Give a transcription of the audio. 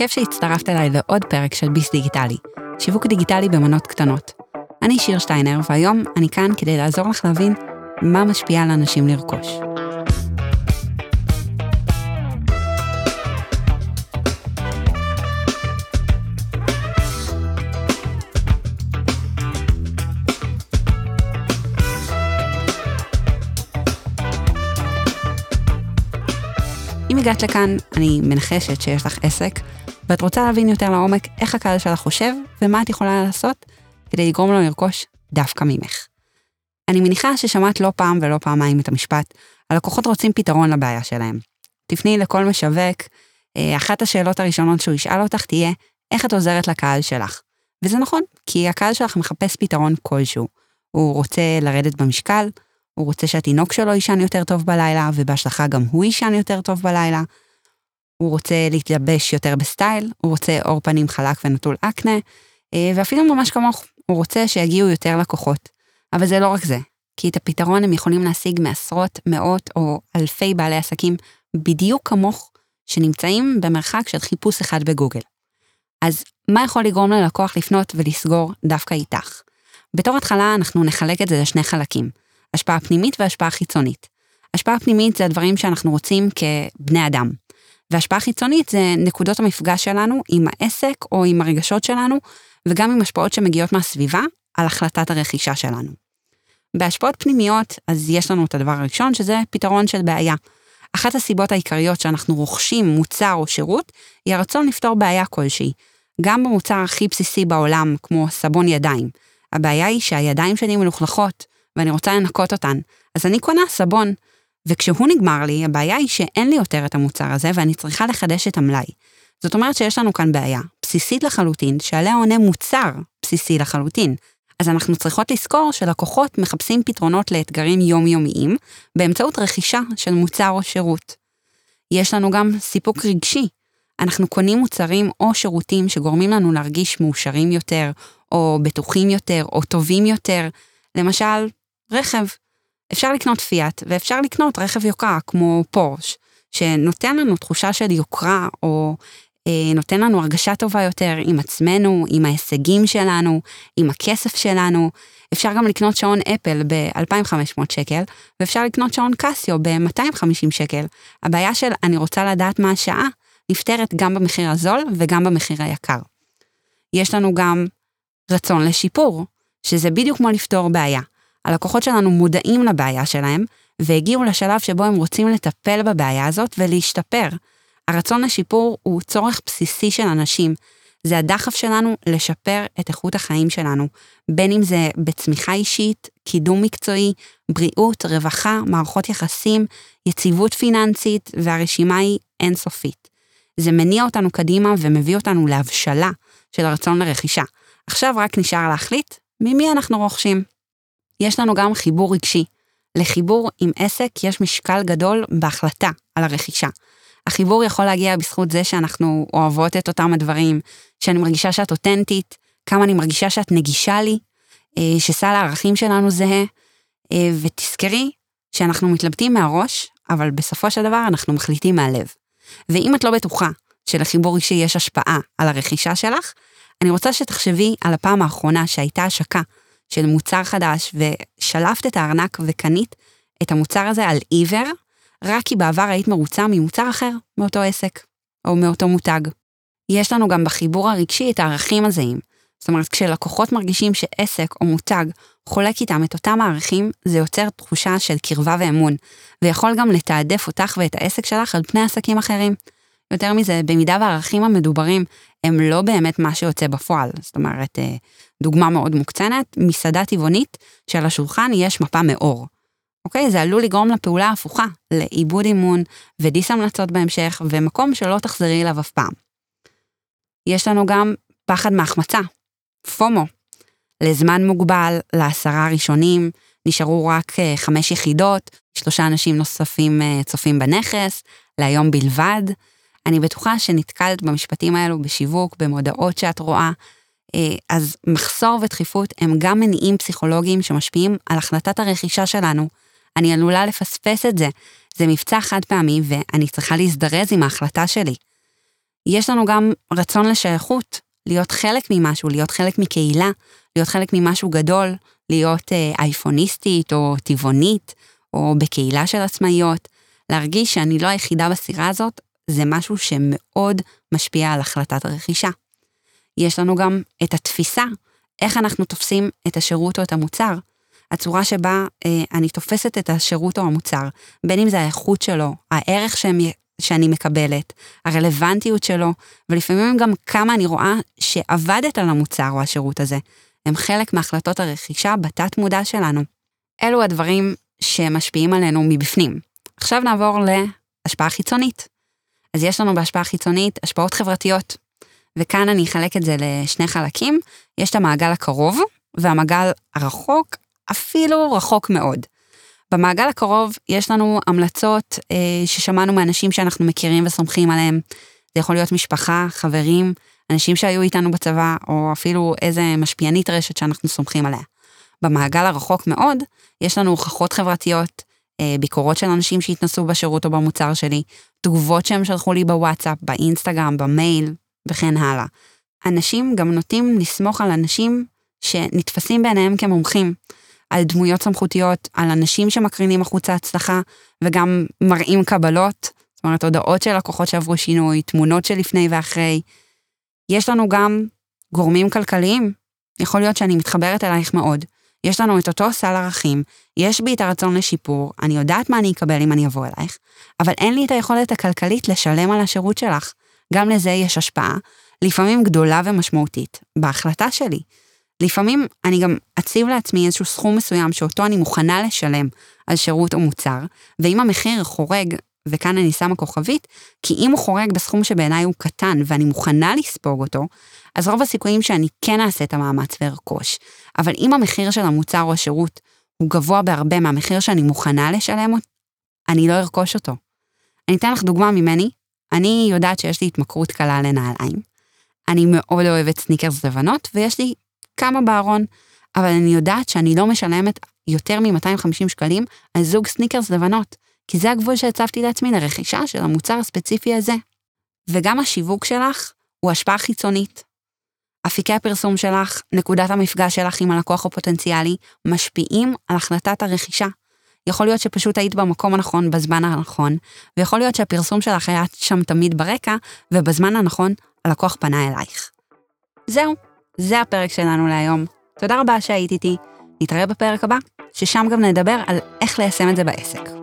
כיף שהצטרפת אליי לעוד פרק של ביס דיגיטלי, שיווק דיגיטלי במנות קטנות. אני שיר שטיינר, והיום אני כאן כדי לעזור לך להבין מה משפיע על אנשים לרכוש. אם הגעת לכאן, אני מנחשת שיש לך עסק, ואת רוצה להבין יותר לעומק איך הקהל שלך חושב, ומה את יכולה לעשות כדי לגרום לו לרכוש דווקא ממך. אני מניחה ששמעת לא פעם ולא פעמיים את המשפט, הלקוחות רוצים פתרון לבעיה שלהם. תפני לכל משווק, אה, אחת השאלות הראשונות שהוא ישאל אותך תהיה, איך את עוזרת לקהל שלך? וזה נכון, כי הקהל שלך מחפש פתרון כלשהו. הוא רוצה לרדת במשקל, הוא רוצה שהתינוק שלו יישן יותר טוב בלילה, ובהשלכה גם הוא יישן יותר טוב בלילה. הוא רוצה להתלבש יותר בסטייל, הוא רוצה עור פנים חלק ונטול אקנה, אה, ואפילו ממש כמוך, הוא רוצה שיגיעו יותר לקוחות. אבל זה לא רק זה, כי את הפתרון הם יכולים להשיג מעשרות, מאות או אלפי בעלי עסקים בדיוק כמוך, שנמצאים במרחק של חיפוש אחד בגוגל. אז מה יכול לגרום ללקוח לפנות ולסגור דווקא איתך? בתור התחלה אנחנו נחלק את זה לשני חלקים, השפעה פנימית והשפעה חיצונית. השפעה פנימית זה הדברים שאנחנו רוצים כבני אדם. והשפעה חיצונית זה נקודות המפגש שלנו עם העסק או עם הרגשות שלנו, וגם עם השפעות שמגיעות מהסביבה על החלטת הרכישה שלנו. בהשפעות פנימיות, אז יש לנו את הדבר הראשון, שזה פתרון של בעיה. אחת הסיבות העיקריות שאנחנו רוכשים מוצר או שירות, היא הרצון לפתור בעיה כלשהי. גם במוצר הכי בסיסי בעולם, כמו סבון ידיים. הבעיה היא שהידיים שלי מלוכלכות, ואני רוצה לנקות אותן. אז אני קונה סבון, וכשהוא נגמר לי, הבעיה היא שאין לי יותר את המוצר הזה, ואני צריכה לחדש את המלאי. זאת אומרת שיש לנו כאן בעיה, בסיסית לחלוטין, שעליה עונה מוצר בסיסי לחלוטין. אז אנחנו צריכות לזכור שלקוחות מחפשים פתרונות לאתגרים יומיומיים באמצעות רכישה של מוצר או שירות. יש לנו גם סיפוק רגשי. אנחנו קונים מוצרים או שירותים שגורמים לנו להרגיש מאושרים יותר, או בטוחים יותר, או טובים יותר. למשל, רכב. אפשר לקנות פיאט, ואפשר לקנות רכב יוקרה כמו פורש, שנותן לנו תחושה של יוקרה, או אה, נותן לנו הרגשה טובה יותר עם עצמנו, עם ההישגים שלנו, עם הכסף שלנו. אפשר גם לקנות שעון אפל ב-2,500 שקל, ואפשר לקנות שעון קסיו ב-250 שקל. הבעיה של אני רוצה לדעת מה השעה, נפתרת גם במחיר הזול וגם במחיר היקר. יש לנו גם רצון לשיפור, שזה בדיוק כמו לפתור בעיה. הלקוחות שלנו מודעים לבעיה שלהם, והגיעו לשלב שבו הם רוצים לטפל בבעיה הזאת ולהשתפר. הרצון לשיפור הוא צורך בסיסי של אנשים. זה הדחף שלנו לשפר את איכות החיים שלנו, בין אם זה בצמיחה אישית, קידום מקצועי, בריאות, רווחה, מערכות יחסים, יציבות פיננסית, והרשימה היא אינסופית. זה מניע אותנו קדימה ומביא אותנו להבשלה של הרצון לרכישה. עכשיו רק נשאר להחליט ממי אנחנו רוכשים. יש לנו גם חיבור רגשי. לחיבור עם עסק יש משקל גדול בהחלטה על הרכישה. החיבור יכול להגיע בזכות זה שאנחנו אוהבות את אותם הדברים, שאני מרגישה שאת אותנטית, כמה אני מרגישה שאת נגישה לי, אה, שסל הערכים שלנו זהה, אה, ותזכרי שאנחנו מתלבטים מהראש, אבל בסופו של דבר אנחנו מחליטים מהלב. ואם את לא בטוחה שלחיבור אישי יש השפעה על הרכישה שלך, אני רוצה שתחשבי על הפעם האחרונה שהייתה השקה של מוצר חדש ושלפת את הארנק וקנית את המוצר הזה על עיוור, רק כי בעבר היית מרוצה ממוצר אחר מאותו עסק, או מאותו מותג. יש לנו גם בחיבור הרגשי את הערכים הזהים. זאת אומרת, כשלקוחות מרגישים שעסק או מותג חולק איתם את אותם הערכים, זה יוצר תחושה של קרבה ואמון, ויכול גם לתעדף אותך ואת העסק שלך על פני עסקים אחרים. יותר מזה, במידה והערכים המדוברים הם לא באמת מה שיוצא בפועל. זאת אומרת, אה, דוגמה מאוד מוקצנת, מסעדה טבעונית שעל השולחן יש מפה מאור. אוקיי? זה עלול לגרום לפעולה הפוכה, לאיבוד אימון ודיס המלצות בהמשך, ומקום שלא תחזרי אליו אף פעם. יש לנו גם פחד מהחמצה, פומו. לזמן מוגבל, לעשרה הראשונים, נשארו רק אה, חמש יחידות, שלושה אנשים נוספים אה, צופים בנכס, להיום בלבד. אני בטוחה שנתקלת במשפטים האלו בשיווק, במודעות שאת רואה, אה, אז מחסור ודחיפות הם גם מניעים פסיכולוגיים שמשפיעים על החלטת הרכישה שלנו. אני עלולה לפספס את זה. זה מבצע חד פעמי ואני צריכה להזדרז עם ההחלטה שלי. יש לנו גם רצון לשייכות, להיות חלק ממשהו, להיות חלק מקהילה, להיות חלק ממשהו גדול, להיות אה, אייפוניסטית או טבעונית, או בקהילה של עצמאיות. להרגיש שאני לא היחידה בסירה הזאת, זה משהו שמאוד משפיע על החלטת הרכישה. יש לנו גם את התפיסה, איך אנחנו תופסים את השירות או את המוצר. הצורה שבה אה, אני תופסת את השירות או המוצר, בין אם זה האיכות שלו, הערך שהם, שאני מקבלת, הרלוונטיות שלו, ולפעמים גם כמה אני רואה שעבדת על המוצר או השירות הזה, הם חלק מהחלטות הרכישה בתת מודע שלנו. אלו הדברים שמשפיעים עלינו מבפנים. עכשיו נעבור להשפעה חיצונית. אז יש לנו בהשפעה חיצונית השפעות חברתיות. וכאן אני אחלק את זה לשני חלקים. יש את המעגל הקרוב והמעגל הרחוק, אפילו רחוק מאוד. במעגל הקרוב יש לנו המלצות אה, ששמענו מאנשים שאנחנו מכירים וסומכים עליהם. זה יכול להיות משפחה, חברים, אנשים שהיו איתנו בצבא, או אפילו איזה משפיענית רשת שאנחנו סומכים עליה. במעגל הרחוק מאוד, יש לנו הוכחות חברתיות, ביקורות של אנשים שהתנסו בשירות או במוצר שלי, תגובות שהם שלחו לי בוואטסאפ, באינסטגרם, במייל, וכן הלאה. אנשים גם נוטים לסמוך על אנשים שנתפסים בעיניהם כמומחים, על דמויות סמכותיות, על אנשים שמקרינים החוצה הצלחה, וגם מראים קבלות, זאת אומרת, הודעות של לקוחות שעברו שינוי, תמונות של לפני ואחרי. יש לנו גם גורמים כלכליים. יכול להיות שאני מתחברת אלייך מאוד, יש לנו את אותו סל ערכים, יש בי את הרצון לשיפור, אני יודעת מה אני אקבל אם אני אבוא אלייך, אבל אין לי את היכולת הכלכלית לשלם על השירות שלך. גם לזה יש השפעה, לפעמים גדולה ומשמעותית, בהחלטה שלי. לפעמים אני גם אציב לעצמי איזשהו סכום מסוים שאותו אני מוכנה לשלם על שירות או מוצר, ואם המחיר חורג, וכאן אני שמה כוכבית, כי אם הוא חורג בסכום שבעיניי הוא קטן ואני מוכנה לספוג אותו, אז רוב הסיכויים שאני כן אעשה את המאמץ וארכוש. אבל אם המחיר של המוצר או השירות הוא גבוה בהרבה מהמחיר שאני מוכנה לשלם, אני לא ארכוש אותו. אני אתן לך דוגמה ממני, אני יודעת שיש לי התמכרות קלה לנעליים. אני מאוד אוהבת סניקרס לבנות, ויש לי כמה בארון, אבל אני יודעת שאני לא משלמת יותר מ-250 שקלים על זוג סניקרס לבנות, כי זה הגבול שהצבתי לעצמי לרכישה של המוצר הספציפי הזה. וגם השיווק שלך הוא השפעה חיצונית. אפיקי הפרסום שלך, נקודת המפגש שלך עם הלקוח הפוטנציאלי, משפיעים על החלטת הרכישה. יכול להיות שפשוט היית במקום הנכון בזמן הנכון, ויכול להיות שהפרסום שלך היה שם תמיד ברקע, ובזמן הנכון הלקוח פנה אלייך. זהו, זה הפרק שלנו להיום. תודה רבה שהיית איתי. נתראה בפרק הבא, ששם גם נדבר על איך ליישם את זה בעסק.